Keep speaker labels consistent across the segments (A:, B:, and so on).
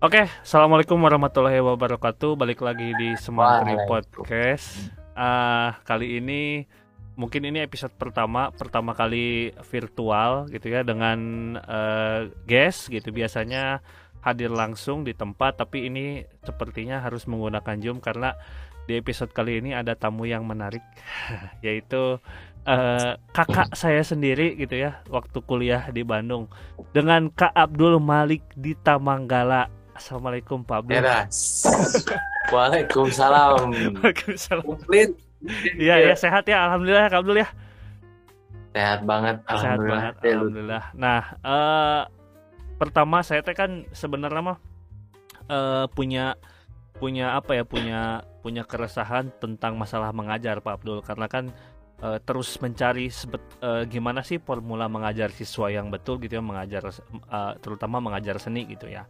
A: Oke, assalamualaikum warahmatullahi wabarakatuh. Balik lagi di
B: Waalaikumsalam.
A: Podcast. Ah, kali ini mungkin ini episode pertama, pertama kali virtual gitu ya dengan eh, guest gitu. Biasanya hadir langsung di tempat, tapi ini sepertinya harus menggunakan Zoom karena di episode kali ini ada tamu yang menarik, yaitu eh, kakak saya sendiri gitu ya, waktu kuliah di Bandung dengan Kak Abdul Malik di Tamanggala. Assalamualaikum Pak Abdul.
B: Waalaikumsalam.
A: Waalaikumsalam. Iya ya sehat ya alhamdulillah Kak Abdul ya.
B: Sehat banget.
A: Sehat
B: Alhamdulillah.
A: banget
B: Ya, lu-
A: alhamdulillah. Nah, eh pertama saya teh kan sebenarnya mah eh punya punya apa ya punya punya keresahan tentang masalah mengajar Pak Abdul karena kan eh, terus mencari sebet- eh, gimana sih formula mengajar siswa yang betul gitu ya mengajar eh, terutama mengajar seni gitu ya.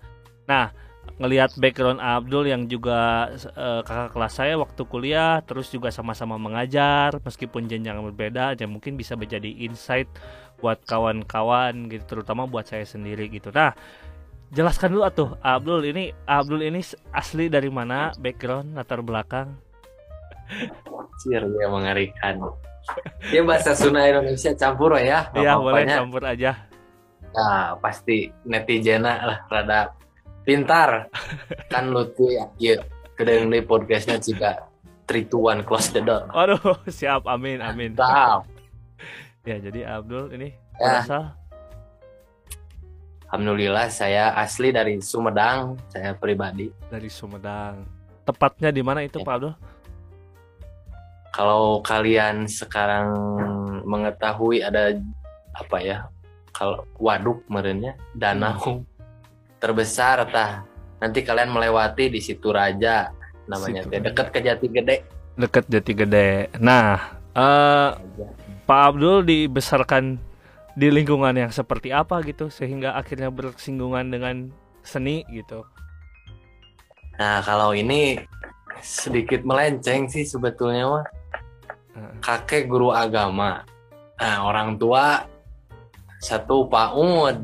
A: Nah, ngelihat background Abdul yang juga eh, kakak kelas saya waktu kuliah terus juga sama-sama mengajar meskipun jenjang berbeda ya mungkin bisa menjadi insight buat kawan-kawan gitu terutama buat saya sendiri gitu. Nah, jelaskan dulu atuh Abdul ini Abdul ini asli dari mana background latar belakang?
B: Cir, ya mengerikan. Ya bahasa Sunda Indonesia campur ya.
A: Iya, boleh campur aja.
B: Nah, pasti netizennya lah rada pintar. kan lu tuh ya, ya kedeng di podcastnya juga trituan close the door.
A: Aduh, siap amin amin.
B: Mantap.
A: Ya, jadi Abdul ini
B: Ya.
A: berasal
B: Alhamdulillah saya asli dari Sumedang, saya pribadi.
A: dari Sumedang. Tepatnya di mana itu
B: Ya.
A: Pak Abdul?
B: Kalau kalian sekarang mengetahui ada apa ya? Kalau waduk merenya danau terbesar tah. Nanti kalian melewati di situ Raja namanya
A: Situ
B: dekat ke Jati Gede.
A: Deket Jati Gede. Nah, eh Pak Abdul dibesarkan di lingkungan yang seperti apa gitu sehingga akhirnya bersinggungan dengan seni gitu.
B: Nah, kalau ini sedikit melenceng sih sebetulnya mah. Kakek guru agama. Nah, orang tua satu Pak Umud.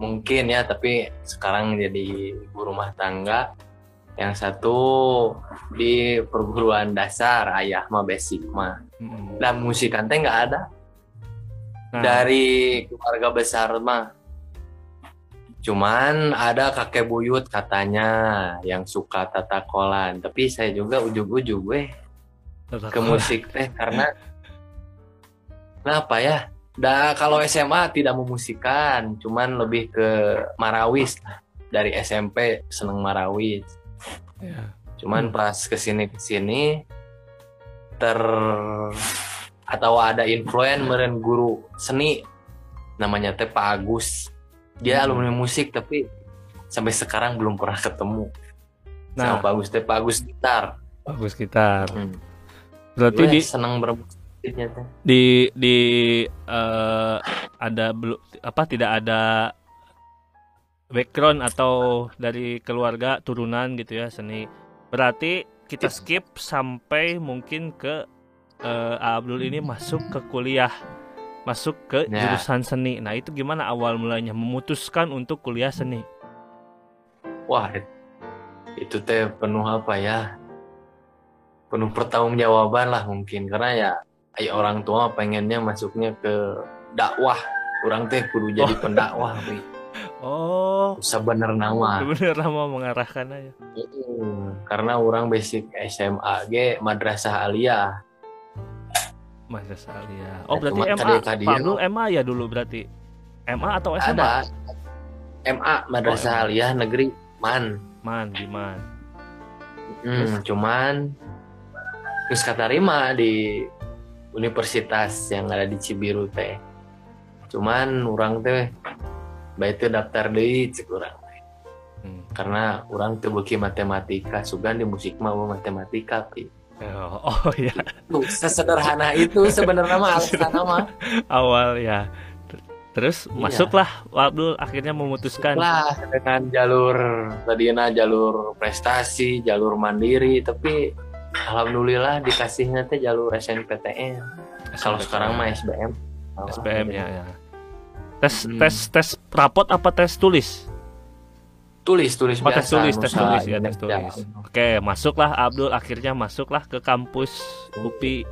B: Mungkin ya, tapi sekarang jadi guru rumah tangga. Yang satu di perguruan dasar, ayah mah basic mah.
A: Mm-mm.
B: Nah, musikan teh nggak ada.
A: Nah,
B: Dari keluarga besar mah. Cuman ada kakek buyut katanya yang suka tata kolan. Tapi saya juga ujug-ujug weh ke musik teh karena kenapa ya? Da kalau SMA tidak memusikan, cuman lebih ke marawis. Dari SMP seneng marawis.
A: Ya.
B: Cuman
A: Hmm.
B: pas ke sini ke sini ter atau ada influen meren guru seni namanya teh Pak Agus. Dia
A: Hmm.
B: alumni musik tapi sampai sekarang belum pernah ketemu.
A: Nah,
B: Sama Pak Agus teh Pak Agus gitar.
A: bagus gitar.
B: Hmm.
A: Berarti
B: Gue
A: di
B: seneng bermusiknya
A: di di eh, ada belum apa tidak ada background atau dari keluarga turunan gitu ya seni. Berarti kita skip sampai mungkin ke eh, Abdul ini masuk ke kuliah, masuk ke
B: Ya.
A: jurusan seni. Nah, itu gimana awal mulanya memutuskan untuk kuliah seni?
B: Wah, itu teh penuh apa ya? Penuh pertanggungjawaban lah mungkin karena ya ay orang tua pengennya masuknya ke dakwah. Orang teh kudu jadi pendakwah, wi.
A: Oh,
B: Sebenarnya mah.
A: bener mau mengarahkan aja.
B: Mm, Karena orang basic SMA ge madrasah aliyah.
A: Masa Salia. Oh,
B: Ya,
A: berarti
B: cuma
A: MA. Abdul MA ya dulu berarti. MA atau SMA?
B: Ada MA madrasah
A: Oh,
B: aliyah negeri Man.
A: Man, di man.
B: Hmm, cuman terus katarima di universitas yang ada di Cibiru teh. Cuman orang teh baik itu daftar deui cek urang teh.
A: Hmm.
B: Karena orang teu beuki matematika, sugan di musik mah eueuh matematika pi.
A: Oh, oh ya,
B: Tuh, sesederhana itu sebenarnya mah alasan mah.
A: awal ya. Ter- Terus
B: Iya.
A: masuklah Abdul akhirnya memutuskan.
B: Lah dengan jalur tadinya jalur prestasi, jalur mandiri, tapi alhamdulillah dikasihnya teh jalur SNPTN. Kalau sekarang mah SBM.
A: SBM ya, ya. Tes
B: Hmm.
A: tes tes rapot apa tes tulis?
B: tulis tulis
A: Oh, tes
B: biasa
A: tulis, tes tulis ya, tes tulis. Oke, masuklah Abdul akhirnya masuklah ke kampus UPI.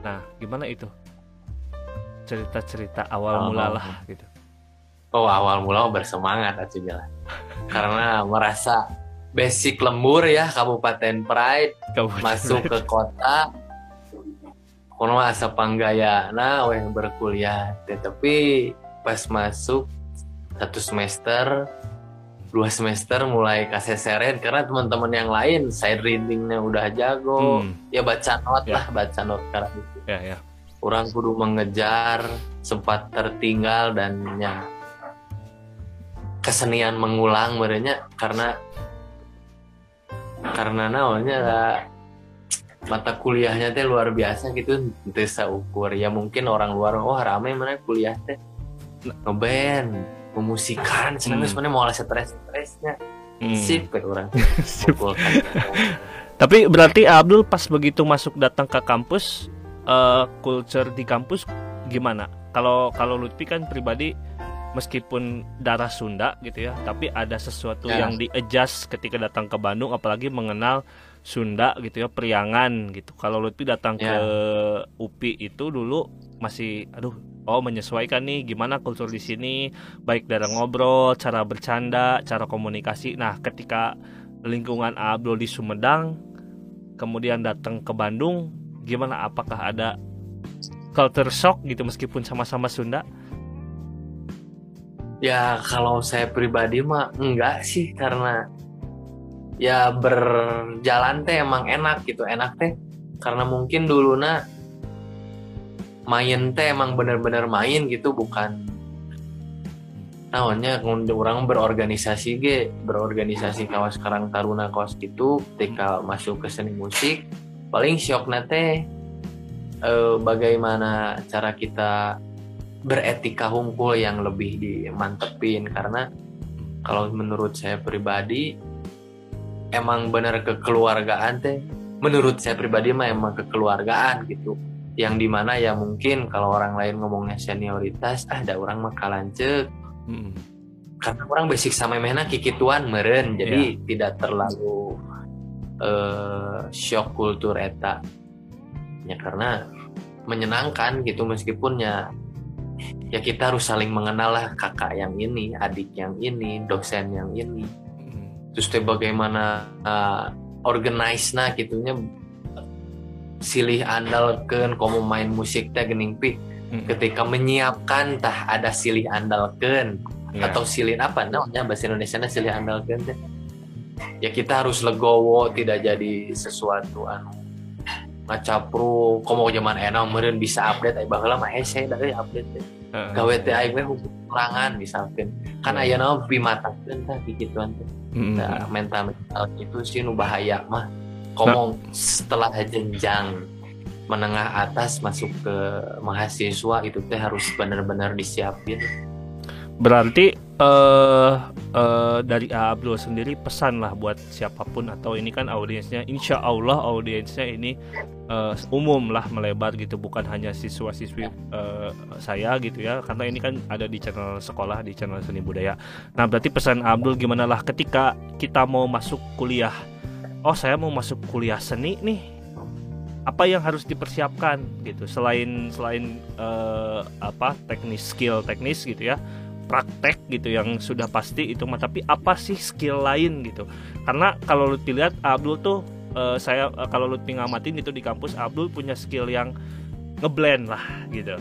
A: Nah, gimana itu? Cerita-cerita awal
B: Oh.
A: mula lah gitu.
B: oh awal mula bersemangat bilang karena merasa basic lembur ya Kabupaten Pride.
A: Kamu
B: masuk ke kota. Kono asa panggaya nah weh berkuliah. Teh, tapi pas masuk satu semester dua semester mulai kaseseren. Karena teman-teman yang lain side readingnya udah jago.
A: Hmm,
B: ya baca not
A: Ya.
B: lah baca not karena itu
A: ya ya.
B: orang kudu mengejar sempat tertinggal dan ya kesenian mengulang merenya karena karena naonnya lah, mata kuliahnya teh luar biasa gitu desa ukur ya mungkin orang luar oh rame mana kuliah teh ngeband memusikan seneng
A: Hmm.
B: sebenarnya mau stres stresnya
A: Hmm.
B: sip kayak orang
A: Sip.
B: Pukul.
A: Tapi berarti Abdul pas begitu masuk datang ke kampus, eh, culture di kampus gimana? Kalau kalau Lutfi kan pribadi meskipun darah Sunda gitu ya, tapi ada sesuatu
B: Ya.
A: yang di adjust ketika datang ke Bandung, apalagi mengenal Sunda gitu ya, Priangan gitu. Kalau Lutfi datang
B: Ya.
A: ke UPI itu dulu masih, aduh, oh menyesuaikan nih gimana kultur di sini, baik dari ngobrol, cara bercanda, cara komunikasi. Nah, ketika lingkungan Abdul di Sumedang, kemudian datang ke Bandung, gimana? Apakah ada culture shock gitu meskipun sama-sama Sunda?
B: Ya kalau saya pribadi mah enggak sih karena ya berjalan teh emang enak gitu enak teh. Karena mungkin dulu na main teh emang bener-bener main gitu bukan naonnya orang berorganisasi ge berorganisasi kawas Karang Taruna kawas gitu ketika masuk ke seni musik paling shock teh eh, bagaimana cara kita beretika hunkul yang lebih dimantepin. Karena kalau menurut saya pribadi emang benar kekeluargaan teh. Menurut saya pribadi mah emang kekeluargaan gitu. Yang di mana ya mungkin kalau orang lain ngomongnya senioritas ah ada orang mah kalancek.
A: Mm-mm.
B: karena orang basic sama mena kikituan meren jadi tidak terlalu eh shock kultur eta. Ya karena menyenangkan gitu meskipun ya ya kita harus saling mengenal lah kakak yang ini adik yang ini dosen yang ini
A: Mm-mm.
B: terus teh bagaimana uh, organize nah gitunya silih andalkan kamu main musik teh gening pi
A: Mm-mm.
B: ketika menyiapkan tah ada silih andalkan
A: Ya.
B: atau silih apa namanya bahasa Indonesia silih andalkan teh ya kita harus legowo tidak jadi sesuatu anu ngacapru komo zaman enak meureun bisa update ay baheula mah hese dari update teh. Gawe teh aing mah kurangan misalkan kan aya naon pimatakeun tah gituan teh. Nah, mental mental itu sih nu bahaya mah. Ngomong setelah jenjang menengah atas masuk ke mahasiswa itu teh harus benar-benar disiapin.
A: Berarti eh eh, dari A. Abdul sendiri pesan lah buat siapa pun atau ini kan audiensnya, insya Allah audiensnya ini eh, umum lah melebar gitu, bukan hanya siswa-siswi eh, saya gitu ya, karena ini kan ada di channel sekolah di channel seni budaya. Nah berarti pesan Abdul gimana lah ketika kita mau masuk kuliah, oh saya mau masuk kuliah seni nih, apa yang harus dipersiapkan gitu selain selain eh, apa teknis skill teknis gitu ya praktek gitu yang sudah pasti itu mah. Tapi apa sih skill lain gitu? Karena kalau lu lihat Abdul tuh eh, saya eh, kalau lu ngamatin gitu di kampus Abdul punya skill yang ngeblend lah gitu.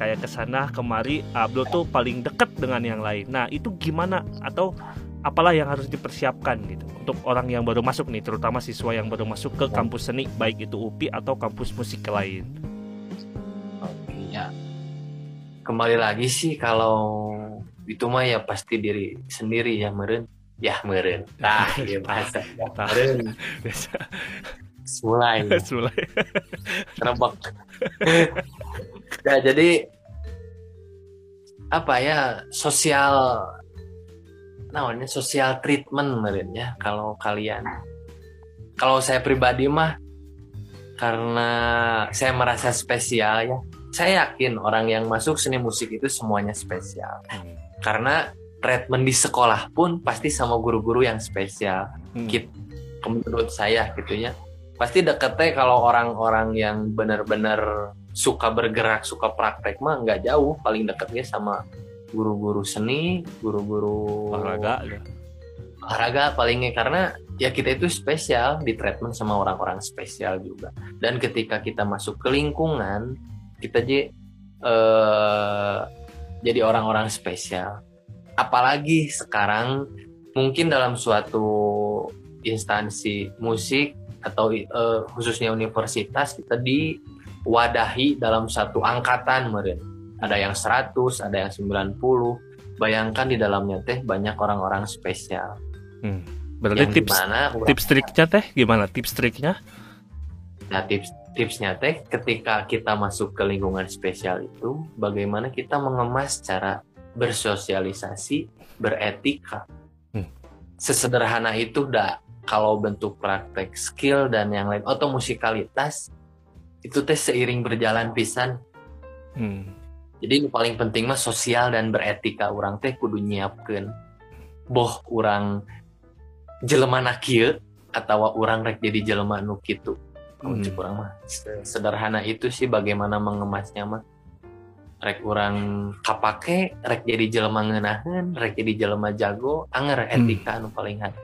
A: Kayak ke sana kemari Abdul tuh paling deket dengan yang lain. Nah itu gimana? Atau apalah yang harus dipersiapkan gitu? Untuk orang yang baru masuk nih terutama siswa yang baru masuk ke kampus seni baik itu UPI atau kampus musik lain.
B: Oke ya. Kembali lagi sih kalau itu mah ya pasti diri sendiri ya meren. Ya meren. Nah, iya bahasa.
A: Tah.
B: Meren.
A: biasa
B: Mulai
A: mulai
B: terbak. ya jadi apa ya sosial namanya sosial treatment meren ya kalau kalian kalau saya pribadi mah karena saya merasa spesial ya saya yakin orang yang masuk seni musik itu semuanya spesial karena treatment di sekolah pun pasti sama guru-guru yang spesial.
A: Hmm.
B: Menurut saya gitu ya. Pasti deketnya kalau orang-orang yang benar-benar suka bergerak suka praktek mah nggak jauh. Paling deketnya sama guru-guru seni guru-guru
A: olahraga
B: olahraga palingnya. Karena ya kita itu spesial di treatment sama orang-orang spesial juga. Dan ketika kita masuk ke lingkungan kita jadi eh, jadi orang-orang spesial apalagi sekarang mungkin dalam suatu instansi musik atau eh, khususnya universitas kita diwadahi dalam satu angkatan meren ada yang 100 ada yang 90 bayangkan di dalamnya teh banyak orang-orang spesial
A: Hmm. Berarti
B: yang
A: tips tips triknya teh gimana? Tips triknya?
B: Nah, tips tipsnya teh ketika kita masuk ke lingkungan spesial itu bagaimana kita mengemas cara bersosialisasi, beretika.
A: Hmm.
B: Sesederhana itu dah kalau bentuk praktek skill dan yang lain atau musikalitas itu teh seiring berjalan pisan.
A: Hmm.
B: Jadi yang paling penting mah sosial dan beretika orang teh kudu nyiapkeun. Boh orang jelema na kieu atawa orang rek jadi jelema nu kitu.
A: Hmm.
B: Cek urang mah se- sederhana itu sih bagaimana mengemasnya mah. Rek orang kapake, rek jadi jelema ngeunaheun, rek jadi jelema jago, anger etika anu paling hati.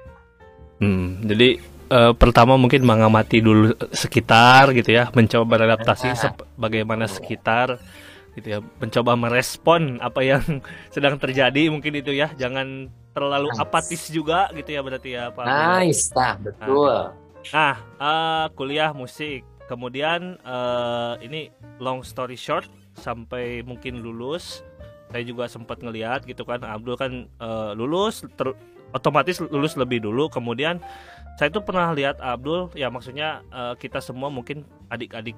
A: Hmm, jadi eh, pertama mungkin mengamati dulu sekitar gitu ya, mencoba beradaptasi
B: Ah.
A: sep- bagaimana sekitar gitu ya, mencoba merespon apa yang sedang terjadi mungkin itu ya, jangan terlalu
B: Nice.
A: apatis juga gitu ya berarti ya Pak.
B: Nice, tah, betul.
A: Nah, eh, kuliah musik, kemudian eh, ini long story short sampai mungkin lulus, saya juga sempat ngelihat gitu kan, Abdul kan eh, lulus, ter- otomatis lulus lebih dulu, kemudian saya tuh pernah lihat Abdul, ya maksudnya eh, kita semua mungkin adik-adik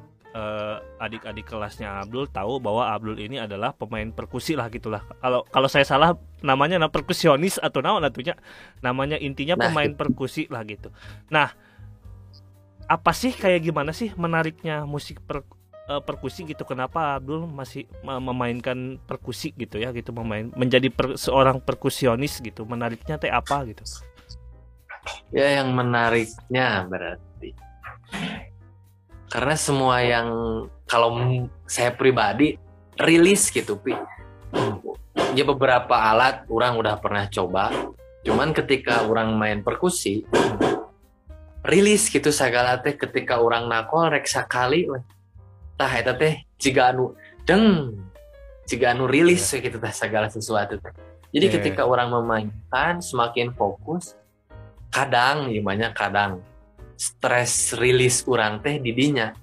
A: adik-adik kelasnya Abdul tahu bahwa Abdul ini adalah pemain perkusi lah gitulah. Kalau kalau saya salah namanya nah, perkusionis atau naon atunya namanya intinya
B: Nah,
A: pemain perkusi lah gitu. Nah, apa sih kayak gimana sih menariknya musik per, eh, perkusi gitu? Kenapa Abdul masih me- memainkan perkusi gitu ya gitu memain menjadi per- seorang perkusionis gitu? Menariknya teh apa gitu?
B: Ya yang menariknya berarti karena semua yang kalau saya pribadi rilis gitu pi ya beberapa alat orang udah pernah coba cuman ketika orang main perkusi rilis gitu segala teh ketika orang nakol rek sakali weh. tah eta teh jika anu deng jika anu rilis we gitu teh segala sesuatu teh jadi
A: Iya.
B: ketika orang memainkan semakin fokus kadang gimana kadang stres rilis orang teh didinya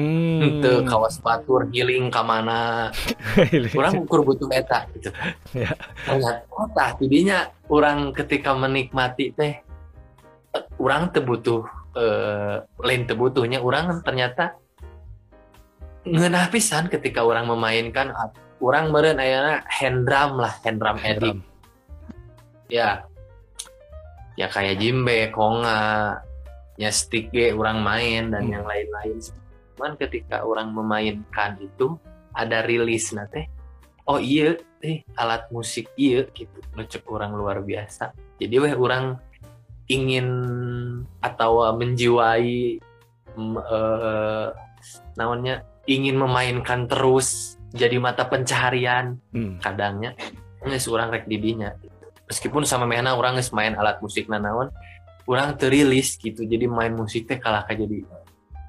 A: Hmm.
B: Henteu kawas batur healing ka mana orang ukur butuh eta gitu
A: Ya.
B: ternyata oh tah tidinya orang ketika menikmati teh eh, orang teu butuh eh, lain teu butuhnya. Orang ternyata ngeunah pisan ketika orang memainkan orang meureun ayana hand drum lah hand drum edit ya. Ya kayak jimbe konga ya stick ge orang main dan
A: Hmm.
B: yang lain-lain. Cuman ketika orang memainkan itu ada rilis teh oh iya eh alat musik iya gitu ngecek orang luar biasa. Jadi weh orang ingin atau menjiwai eh, namanya ingin memainkan terus jadi mata pencaharian.
A: Hmm.
B: kadangnya nges orang rek didinya. Meskipun sama mehna orang nges main alat musik nanaon orang terilis gitu. Jadi main musik teh kalah ka jadi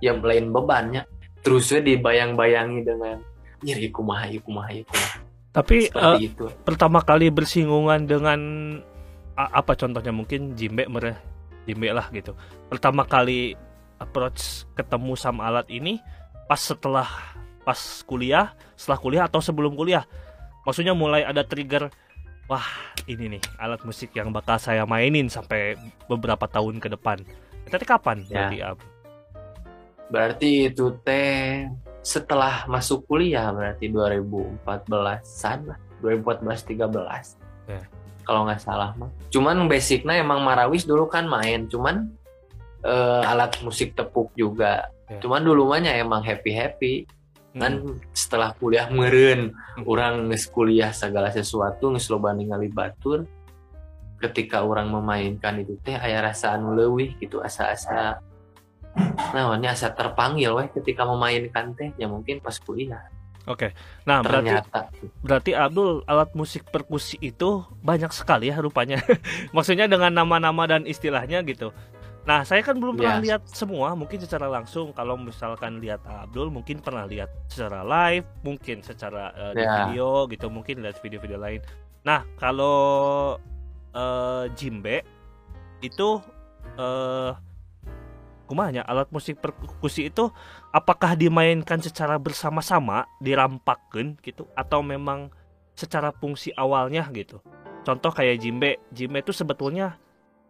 B: ya lain bebannya. Terusnya dibayang-bayangi dengan nyeri kumaha kumaha.
A: Tapi
B: seperti
A: eh,
B: itu.
A: pertama kali bersinggungan dengan apa contohnya mungkin jimbe mere jimbe lah gitu. Pertama kali approach ketemu sama alat ini pas setelah pas kuliah, setelah kuliah atau sebelum kuliah. Maksudnya mulai ada trigger wah, ini nih alat musik yang bakal saya mainin sampai beberapa tahun ke depan. Tapi kapan
B: Ya.
A: berarti Ab?
B: Berarti itu teh setelah masuk kuliah berarti 2014-an lah. 2014-13.
A: Ya.
B: Kalau nggak salah mah. Cuman basicnya emang Marawis dulu kan main. Cuman eh, alat musik tepuk juga.
A: Ya.
B: Cuman dulu mahnya emang happy-happy. kan setelah kuliah meren
A: Hmm.
B: orang nges kuliah segala sesuatu nges loba ningali batur ketika orang memainkan itu teh aya rasa anu leuwih gitu asa-asa namanya asa terpanggil weh ketika memainkan teh ya mungkin pas kuliah
A: Oke. Nah, berarti
B: ternyata
A: berarti Abdul alat musik perkusi itu banyak sekali ya rupanya. Maksudnya dengan nama-nama dan istilahnya gitu. Nah, saya kan belum pernah lihat semua, mungkin secara langsung. Kalau misalkan lihat Abdul, mungkin pernah lihat secara live, mungkin secara eh, di
B: Ya.
A: video gitu, mungkin lihat video-video lain. Nah, kalau eh, Jimbe itu eh kumanya alat musik perkusi itu apakah dimainkan secara bersama-sama dirampakkan gitu atau memang secara fungsi awalnya gitu? Contoh kayak jimbe. Jimbe itu sebetulnya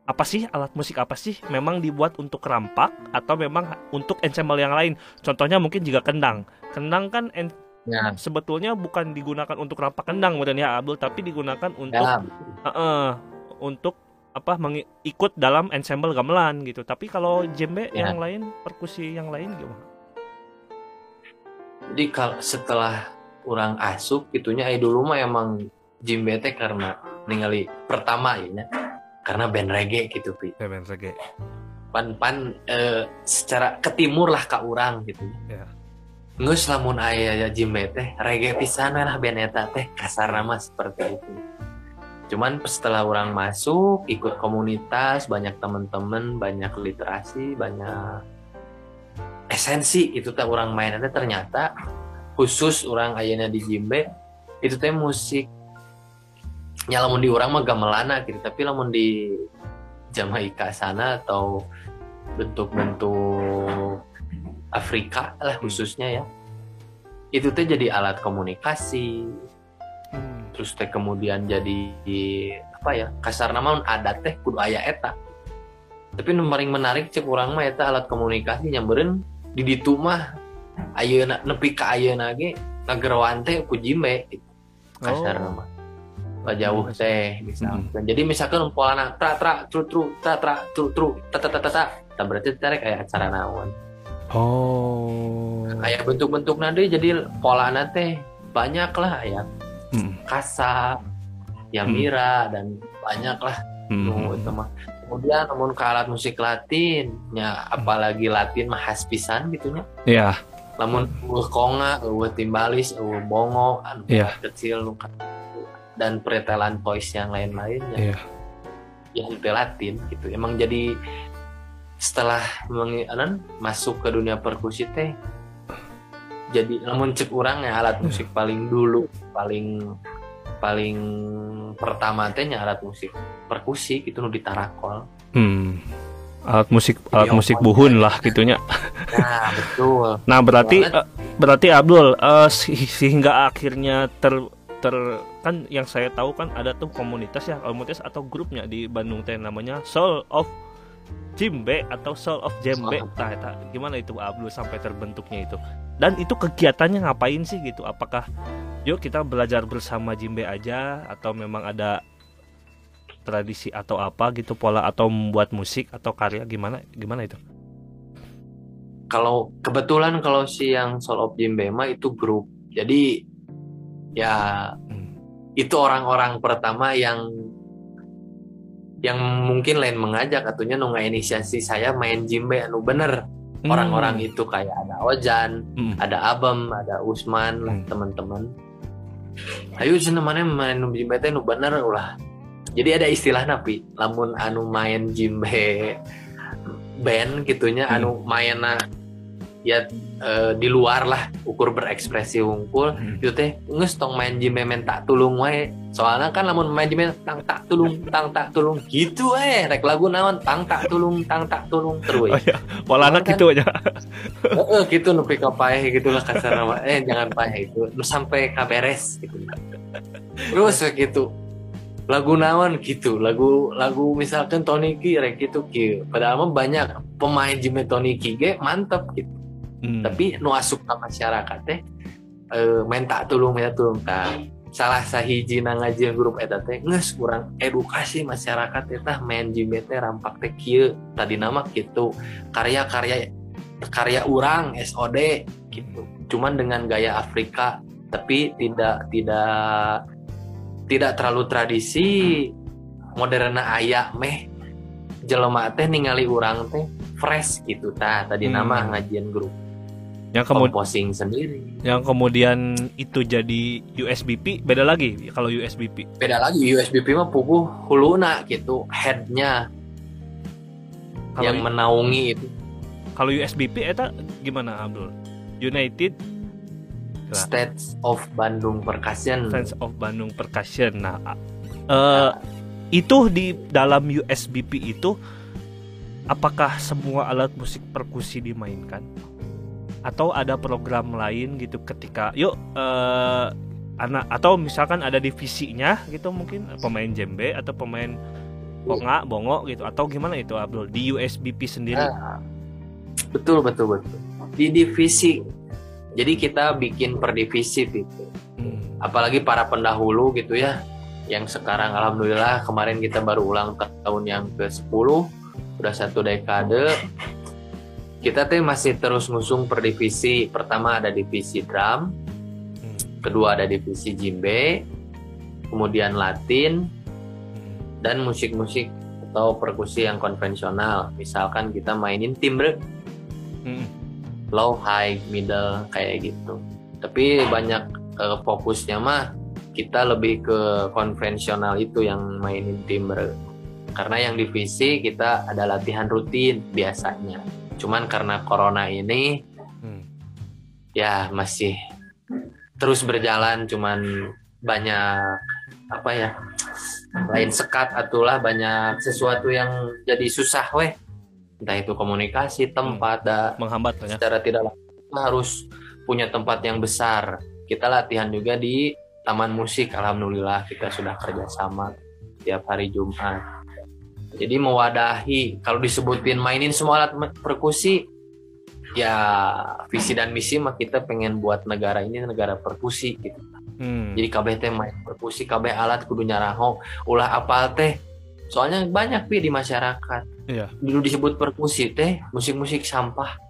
A: apa sih? Alat musik apa sih? Memang dibuat untuk rampak atau memang untuk ensemble yang lain? Contohnya mungkin juga kendang. Kendang kan en-
B: ya,
A: sebetulnya bukan digunakan untuk rampak kendang kemudian ya Abdul tapi digunakan untuk
B: ya.
A: Heeh, untuk apa? Mengi- ikut dalam ensemble gamelan gitu. Tapi kalau jembe
B: Ya.
A: yang lain, perkusi yang lain gimana?
B: Jadi kalau setelah orang asup gitunya eh dulu mah emang Jimbe teh karena ningali pertama ya karena band reggae gitu pi
A: Band reggae.
B: pan pan eh, secara ke timur lah ke orang gitu
A: Ya.
B: Ngus lamun aya ya Jimbe teh reggae pisan lah band eta teh kasar nama seperti itu cuman setelah orang masuk ikut komunitas banyak temen-temen banyak literasi banyak esensi itu teh orang main teh ternyata khusus orang ayana di Jimbe itu teh musik. Ya lamun di orang mah gamelana gitu tapi lamun di Jamaika sana atau bentuk-bentuk Afrika lah khususnya ya itu teh jadi alat komunikasi.
A: Hmm.
B: terus teh kemudian jadi apa ya kasar nama adat teh kudu aya eta. Tapi paling menarik cek urang mah eta alat komunikasi nyambereun di ditu mah ayeuna nepi ka ayeuna ge ngagerowan teh ku gitu. kasar
A: Oh.
B: nama Lah jauh teh misalkan jadi misalkan polana tra tra tru tru tra tra tru tru ta ta ta ta ta berarti tarik kayak acara naon
A: Oh.
B: kayak bentuk-bentuk nanti jadi polana teh banyak lah ya
A: Hmm.
B: kasa Yamira dan banyak lah
A: Hmm.
B: itu mah kemudian namun ke alat musik Latin ya apalagi Latin mah khas pisan gitunya
A: Ya.
B: namun eueuh konga eueuh timbalis eueuh bongo anu
A: Iya.
B: kecil nu ka- dan pretelan voice yang lain-lainnya
A: Iya.
B: yang itu Latin gitu emang jadi setelah mengi- anan, masuk ke dunia perkusi teh jadi namun cek orang ya alat musik paling dulu paling paling pertama teh nya alat musik perkusi gitu nu ditarakol
A: Hmm. Alat musik alat
B: Jadi
A: musik
B: opan.
A: buhun lah gitunya.
B: nah betul
A: Nah, berarti eh, berarti Abdul se- sehingga akhirnya ter ter kan yang saya tahu kan ada tuh komunitas ya komunitas atau grupnya di Bandung teh namanya Soul of Jimbe atau Soul of Jembe nah eta gimana itu Abdul sampai terbentuknya itu dan itu kegiatannya ngapain sih gitu apakah yuk kita belajar bersama Jimbe aja atau memang ada tradisi atau apa gitu pola atau membuat musik atau karya gimana gimana itu
B: kalau kebetulan kalau si yang Soul of Jimbe mah itu grup jadi ya
A: Hmm.
B: itu orang-orang pertama yang yang mungkin lain mengajak atunya nu inisiasi saya main jimbe anu bener orang-orang itu kayak ada Ojan,
A: Hmm.
B: ada Abem, ada Usman lah
A: Hmm.
B: teman-teman. Ayo cenah mana main nu jimbe teh nu bener ulah. Jadi ada istilah napi, lamun anu main jimbe band gitunya
A: Hmm.
B: anu mainna ya eh, di luar lah ukur berekspresi unggul
A: Hmm.
B: itu teh nges tong main jimbe men tak tulung wae. Soalnya kan lamun main jimbe tang tak tulung tang tak tulung gitu eh rek lagu naon? Tang tak tulung tang tak tulung terus
A: Oh iya, pola anak
B: Kan-
A: gitu aja.
B: Heeh, gitu nepi ka paeh gitu lah kasar nama eh jangan paeh itu lu sampai ka beres gitu. Terus gitu. Lagu naon? Gitu. Lagu lagu misalkan Tony Ki rek gitu padahal mah banyak pemain Jimmy Tony Ki ge mantep gitu
A: Hmm.
B: tapi nu asup ka masyarakat teh eh, main tak tulung main tak tulung tah salah sahiji na ngajian grup eta teh geus kurang edukasi masyarakat eta main Jimmy teh rampak teh kieu. Tadi nama gitu karya-karya karya urang SOD gitu cuman dengan gaya Afrika tapi tidak tidak tidak terlalu tradisi moderna ayak meh. Jelema teh ningali urang teh fresh gitu ta tadi
A: Hmm.
B: nama ngajian grup
A: yang kemudian
B: composing sendiri.
A: yang kemudian itu jadi USBP beda lagi kalau USBP
B: beda lagi USBP mah puguh huluna gitu headnya. Yang menaungi itu.
A: Kalau USBP eta gimana Abdul? United? Lah.
B: States of Bandung Percussion.
A: Friends of Bandung Percussion. Nah a- eh, itu di dalam USBP itu apakah semua alat musik perkusi dimainkan atau ada program lain gitu ketika yuk eh, anak atau misalkan ada divisinya gitu mungkin pemain jembe atau pemain konga bongo gitu atau gimana itu Abdul? Di USBP sendiri.
B: Ah, betul betul betul. Di divisi. Jadi kita bikin per divisi gitu.
A: Hmm.
B: apalagi para pendahulu gitu ya yang sekarang alhamdulillah kemarin kita baru ulang tahun yang ke-10 udah satu dekade kita tuh masih terus ngusung per divisi pertama ada divisi drum
A: Hmm.
B: kedua ada divisi jimbe kemudian latin
A: Hmm.
B: dan musik-musik atau perkusi yang konvensional misalkan kita mainin timbre
A: Hmm.
B: low high middle kayak gitu tapi banyak eh, fokusnya mah kita lebih ke konvensional itu yang mainin timbre karena yang divisi kita ada latihan rutin biasanya cuman karena corona ini
A: Hmm.
B: ya masih terus berjalan cuman banyak apa ya lain sekat atulah banyak sesuatu yang jadi susah weh. Entah itu komunikasi tempat da-
A: menghambat ya.
B: secara tidak langsung harus punya tempat yang besar. Kita latihan juga di taman musik alhamdulillah kita sudah kerjasama tiap hari Jumat jadi mewadahi kalau disebutin mainin semua alat perkusi ya visi dan misi mah kita pengen buat negara ini negara perkusi gitu
A: Hmm.
B: jadi kabeh teh main perkusi kabeh alat kudu nyaraho ulah apal teh soalnya banyak pi di masyarakat
A: Iya.
B: dulu disebut perkusi teh musik-musik sampah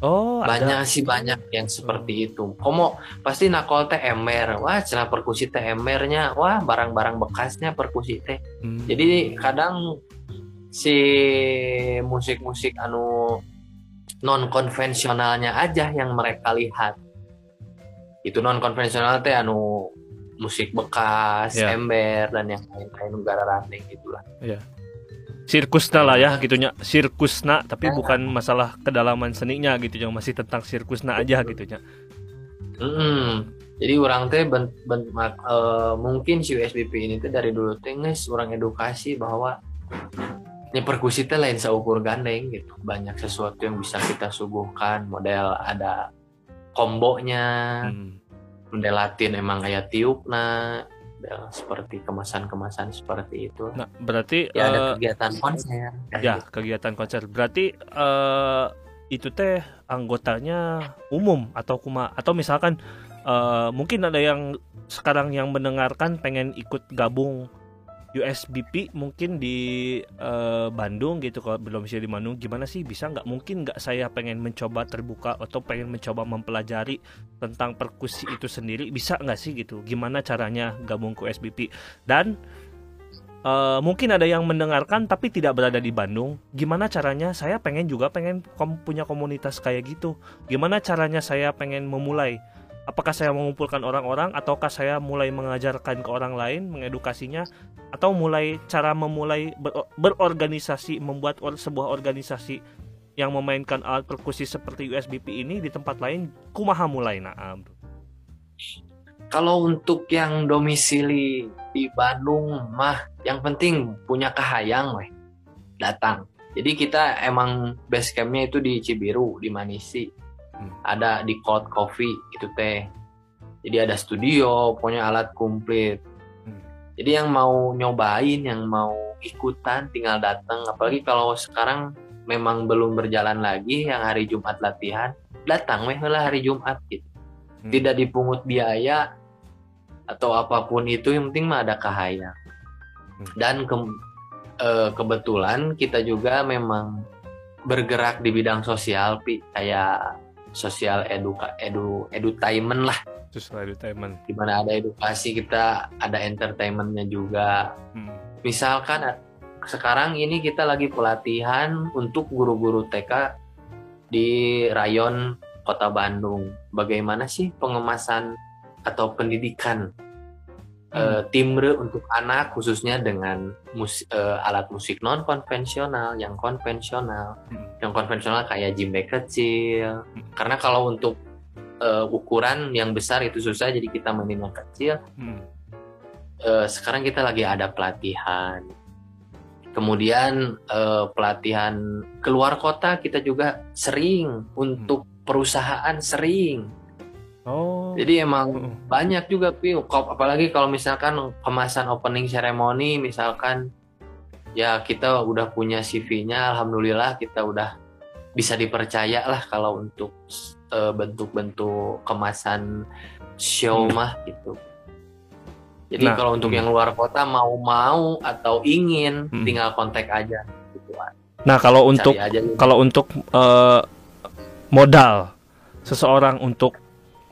A: oh ada.
B: Banyak sih banyak yang seperti itu. Komo pasti nakol teh emer? Wah cenah perkusi teh emernya. Wah barang-barang bekasnya perkusi teh.
A: Hmm.
B: jadi kadang si musik-musik anu non konvensionalnya aja yang mereka lihat. Itu non konvensional teh anu musik bekas
A: Ya.
B: ember dan yang lain-lain ranting gitulah
A: sirkusna lah ya gitunya sirkusna tapi
B: Ya.
A: bukan masalah kedalaman seninya gitu yang masih tentang sirkusna aja gitunya
B: Mm-mm. Jadi orang teh ben- ben- mak- eh, mungkin si USBP ini teh dari dulu teh orang edukasi bahwa ini perkusi teh lain seukur gandeng gitu. Banyak sesuatu yang bisa kita suguhkan. Model ada kombonya,
A: Hmm.
B: model Latin emang kayak tiupna, model seperti kemasan-kemasan seperti itu.
A: nah berarti
B: Ya ada
A: eh,
B: kegiatan konser.
A: ya
B: gitu.
A: kegiatan konser berarti eh, itu teh anggotanya umum atau kuma atau misalkan eh, mungkin ada yang sekarang yang mendengarkan pengen ikut gabung USBP mungkin di eh, Bandung gitu kalau belum sih di Bandung gimana sih bisa nggak mungkin nggak saya pengen mencoba terbuka atau pengen mencoba mempelajari tentang perkusi itu sendiri bisa nggak sih gitu gimana caranya gabung ke USBP dan Eh, mungkin ada yang mendengarkan tapi tidak berada di Bandung. Gimana caranya? Saya pengen juga pengen kom- punya komunitas kayak gitu. Gimana caranya saya pengen memulai? Apakah saya mengumpulkan orang-orang ataukah saya mulai mengajarkan ke orang lain, mengedukasinya atau mulai cara memulai ber- berorganisasi, membuat or- sebuah organisasi yang memainkan alat perkusi seperti USBP ini di tempat lain kumaha mulai nah
B: Kalau untuk yang domisili di Bandung mah yang penting punya kahayang weh datang. Jadi kita emang base campnya itu di Cibiru di Manisi.
A: Hmm.
B: Ada di Cold Coffee itu teh. Jadi ada studio, punya alat komplit.
A: Hmm.
B: Jadi yang mau nyobain, yang mau ikutan tinggal datang. Apalagi kalau sekarang memang belum berjalan lagi yang hari Jumat latihan, datang weh lah hari Jumat gitu
A: Hmm.
B: tidak dipungut biaya atau apa pun itu yang penting mah ada kahayang
A: Hmm.
B: dan ke- eh, kebetulan kita juga memang bergerak di bidang sosial pi kayak sosial eduka edu edutainment lah
A: Social entertainment.
B: di mana ada edukasi kita ada entertainmentnya juga
A: Hmm.
B: misalkan sekarang ini kita lagi pelatihan untuk guru-guru TK di rayon Kota Bandung bagaimana sih pengemasan atau pendidikan eh, timbre untuk anak khususnya dengan mus- eh, alat musik non konvensional yang konvensional.
A: Hmm.
B: yang konvensional kayak jimbe kecil.
A: Hmm.
B: karena kalau untuk eh, ukuran yang besar itu susah jadi kita mainin yang kecil.
A: Hmm.
B: Eh, sekarang kita lagi ada pelatihan. Kemudian eh, pelatihan keluar kota kita juga sering. Untuk perusahaan sering
A: Oh.
B: jadi emang banyak juga Kop- apalagi kalau misalkan kemasan opening ceremony misalkan ya kita udah punya CV-nya alhamdulillah kita udah bisa dipercaya lah kalau untuk eh, bentuk-bentuk kemasan show
A: Hmm.
B: mah gitu jadi
A: Nah,
B: kalau untuk
A: hmm.
B: yang luar kota mau-mau atau ingin
A: Hmm.
B: tinggal kontak aja gitu
A: Nah, kalau untuk
B: Cari aja
A: kalau untuk eh, modal seseorang untuk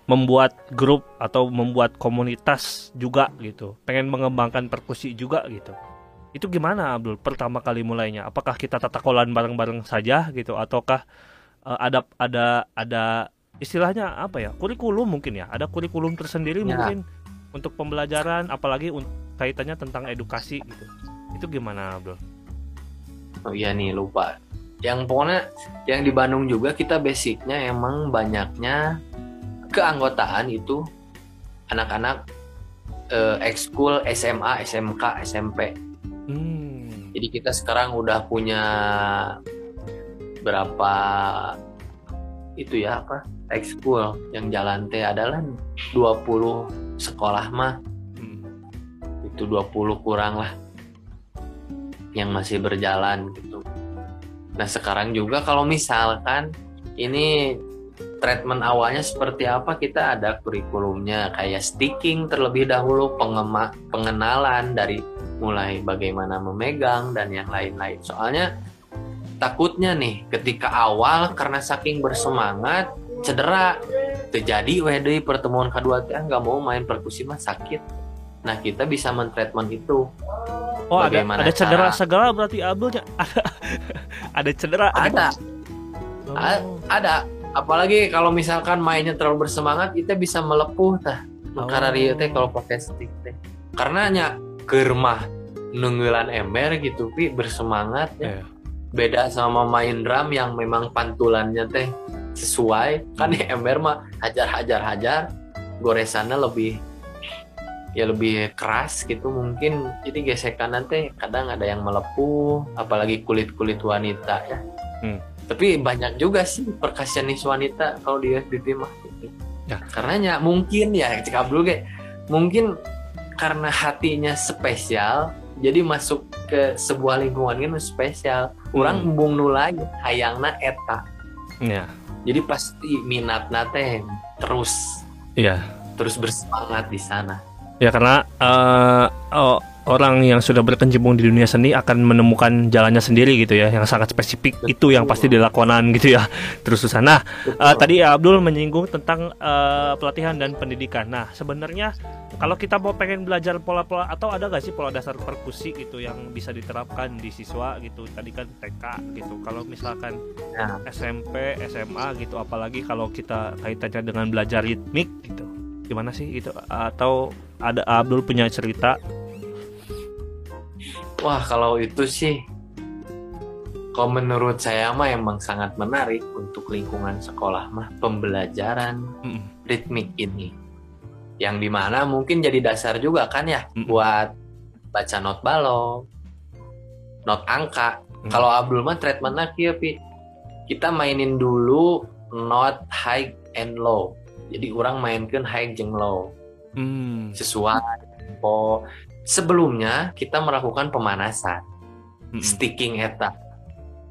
A: membuat grup atau membuat komunitas juga gitu. Pengen mengembangkan perkusi juga gitu. Itu gimana Abdul pertama kali mulainya? Apakah kita tatakolan bareng-bareng saja gitu? Ataukah eh, ada ada ada istilahnya apa ya? Kurikulum mungkin ya? Ada kurikulum tersendiri
B: Ya.
A: mungkin untuk pembelajaran apalagi un- kaitannya tentang edukasi gitu. Itu gimana Abdul?
B: Oh iya nih lupa. Yang pokoknya yang di Bandung juga kita basicnya emang banyaknya keanggotaan itu anak-anak eh, ekskul SMA, SMK, SMP.
A: hmm.
B: Jadi kita sekarang udah punya berapa itu ya apa ekskul yang jalan teh adalah 20 sekolah mah
A: Hmm.
B: itu 20 kurang lah yang masih berjalan gitu. Nah sekarang juga kalau misalkan ini treatment awalnya seperti apa kita ada kurikulumnya kayak sticking terlebih dahulu pengema pengenalan dari mulai bagaimana memegang dan yang lain-lain. Soalnya takutnya nih ketika awal karena saking bersemangat cedera terjadi WD pertemuan kedua teh nggak mau main perkusi mah sakit. Nah kita bisa mentreatment itu
A: Oh ada
B: Bagaimana
A: ada cedera
B: cara-
A: segala berarti Abdulnya ada ada cedera
B: ada
A: Oh.
B: A- ada apalagi kalau misalkan mainnya terlalu bersemangat kita bisa melepuh tah.
A: Oh.
B: karena dia teh kalau pakai stick teh. Karena nya germah nunggulan ember gitu pi bersemangat ya.
A: Iya.
B: beda sama main drum yang memang pantulannya teh sesuai. Kan di ember mah hajar hajar hajar goresannya lebih ya lebih keras gitu mungkin. Jadi gesekan nanti kadang ada yang melepuh apalagi kulit kulit wanita ya.
A: Hmm.
B: Tapi banyak juga sih perkasionis wanita kalau di FBP mah gitu.
A: Ya.
B: karenanya mungkin ya cek Abdul kayak mungkin karena hatinya spesial jadi masuk ke sebuah lingkungan kan spesial orang
A: Hmm.
B: embung nulai hayangna eta
A: Iya.
B: jadi pasti minat teh terus
A: Iya.
B: terus bersemangat di sana
A: Ya karena eh, oh, orang yang sudah berkecimpung di dunia seni akan menemukan jalannya sendiri gitu ya, yang sangat spesifik itu yang pasti dilakukan gitu ya. Terus susah. Nah, eh, tadi Abdul menyinggung tentang eh, pelatihan dan pendidikan. Nah, sebenarnya kalau kita mau pengen belajar pola-pola atau ada gak sih pola dasar perkusi gitu yang bisa diterapkan di siswa gitu? Tadi kan TK gitu. Kalau misalkan
B: Nah.
A: SMP, SMA gitu, apalagi kalau kita kaitannya dengan belajar ritmik gitu. Gimana sih gitu? Atau ada Abdul punya cerita?
B: Wah kalau itu sih, kalau menurut saya mah emang sangat menarik untuk lingkungan sekolah mah pembelajaran
A: Mm-mm.
B: ritmik ini, yang di mana mungkin jadi dasar juga kan ya
A: Mm-mm.
B: buat baca not balok, not angka.
A: Mm.
B: Kalau Abdul mah treatmentnya kia pi, kita mainin dulu not high and low. Jadi orang mainkan high jeng low
A: Hmm.
B: sesuai tempo. Sebelumnya kita melakukan pemanasan.
A: Mm-mm.
B: sticking eta.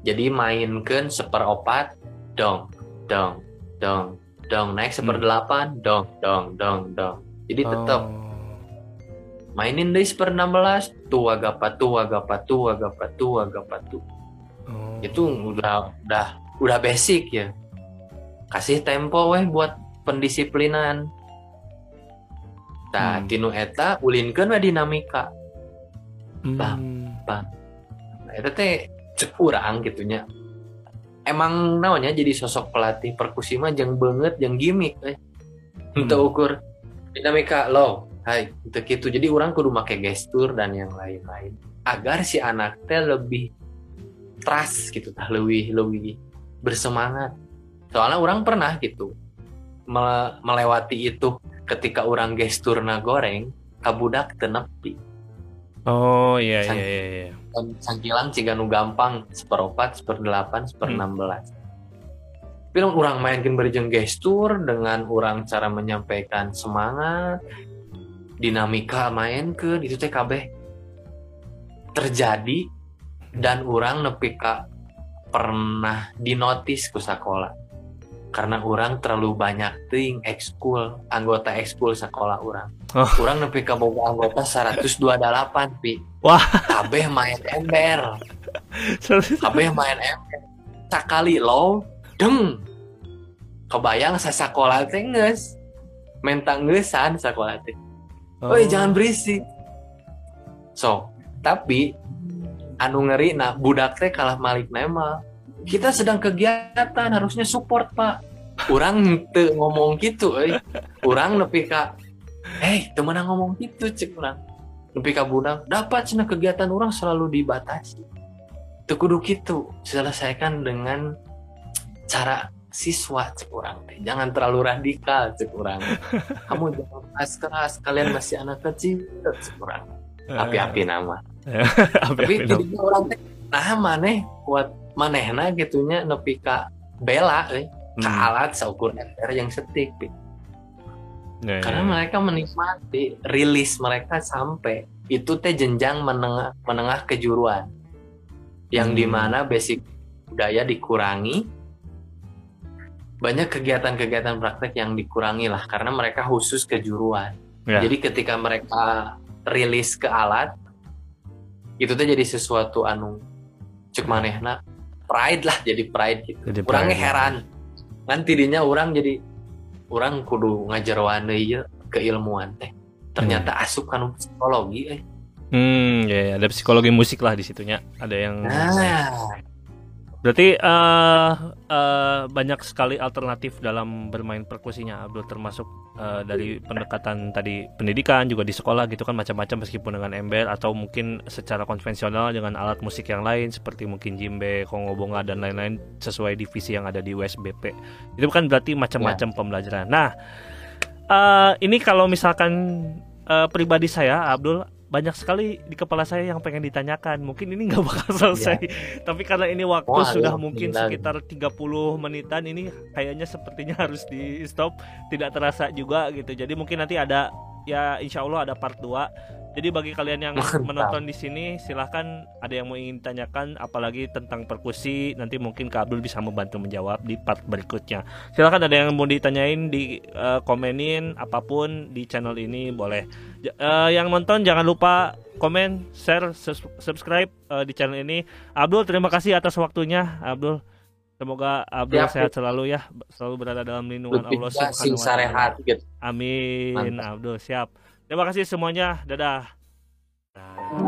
B: Jadi mainkan seperopat dong dong dong dong. Naik seperdelapan dong dong dong dong. Jadi tetap
A: Oh.
B: mainin deh seper 16 tua gapa tua gapa tua gapa tua gapa tu.
A: Oh.
B: itu udah udah udah basic ya. Kasih tempo weh buat pendisiplinan Nah,
A: Hmm.
B: tinu eta ulinkeun we dinamika.
A: Hmm.
B: Nah, eta teh cek urang gitunya. Emang naonnya jadi sosok pelatih perkusi mah jeung banget jeung gimmick eh.
A: Hmm.
B: ukur dinamika lo. Hai, itu gitu. Jadi orang kudu make gestur dan yang lain-lain agar si anak teh lebih trust gitu tah lebih lebih bersemangat. Soalnya orang pernah gitu me- melewati itu ketika orang gesturna goreng kabudak tenepi
A: Oh iya
B: Sang-
A: iya iya. iya.
B: dan sangkilang ciga nu gampang seperopat seperdelapan seper
A: Hmm.
B: enam belas tapi lamun orang mainkan berjeng gestur dengan orang cara menyampaikan semangat dinamika main ke itu teh kabeh terjadi dan orang nepi ka pernah dinotis ku sekolah karena orang terlalu banyak ting ekskul anggota ekskul sekolah orang
A: Oh.
B: orang nepi ka boga anggota 128 pi
A: Wah.
B: kabeh main ember kabeh main ember sakali lo deng kebayang sa sekolah teh geus mentang geusan sekolah teh
A: Oh.
B: Jangan berisik. So, tapi anu ngeri nah budak teh kalah malik nema. Kita sedang kegiatan harusnya support, Pak. Urang teu ngomong gitu euy. Urang nepi ka Hei, temenan ngomong gitu cek urang. Nepi ka budak, dapat cenah kegiatan orang selalu dibatasi. Teu kudu kitu, selesaikan dengan cara siswa cek urang teh. Jangan terlalu radikal cek urang kamu jangan keras-keras kalian masih anak kecil kurang api-api nama tapi
A: Api-api.
B: tidinya orang teh nah maneh kuat manehna gitunya nepi ka bela eh,
A: Hmm.
B: alat saukur ember yang setik.
A: Ya, ya,
B: karena
A: ya.
B: mereka menikmati rilis mereka sampai itu teh jenjang menengah menengah kejuruan yang
A: Hmm.
B: di mana basic budaya dikurangi banyak kegiatan-kegiatan praktek yang dikurangi lah karena mereka khusus kejuruan
A: Ya.
B: jadi ketika mereka rilis ke alat itu tuh jadi sesuatu anu cek manehna pride lah jadi pride gitu
A: Jadi pride.
B: heran nanti dinya orang jadi orang kudu ngajarwan deui ye keilmuan teh. Ternyata asup kan psikologi eh.
A: Hmm, ya, ya, ada psikologi musik lah di situnya. Ada yang
B: nah
A: Berarti eh eh, banyak sekali alternatif dalam bermain perkusinya, Abdul termasuk eh, dari pendekatan tadi pendidikan juga di sekolah gitu kan macam-macam meskipun dengan ember atau mungkin secara konvensional dengan alat musik yang lain seperti mungkin jimbe, kongobonga dan lain-lain sesuai divisi yang ada di USBP. Itu kan berarti macam-macam pembelajaran. Nah, eh, ini kalau misalkan eh, pribadi saya Abdul banyak sekali di kepala saya yang pengen ditanyakan. Mungkin ini nggak bakal selesai. Tapi karena ini waktu
B: Wah,
A: sudah
B: iya,
A: mungkin
B: benar.
A: sekitar 30 menitan ini kayaknya sepertinya harus di stop. Tidak terasa juga gitu. Jadi mungkin nanti ada ya insya Allah ada part 2 jadi bagi kalian yang menonton di sini silahkan ada yang mau ingin tanyakan apalagi tentang perkusi nanti mungkin Kak Abdul bisa membantu menjawab di part berikutnya. Silahkan ada yang mau ditanyain di eh, komenin apa pun di channel ini boleh. J- eh, yang nonton jangan lupa komen share subscribe eh, di channel ini. Abdul terima kasih atas waktunya. Abdul semoga Abdul
B: Siap.
A: sehat selalu ya selalu berada dalam lindungan Allah Subhanahu wa taala.
B: gitu.
A: Amin. Abdul siap Terima kasih semuanya dadah Nah.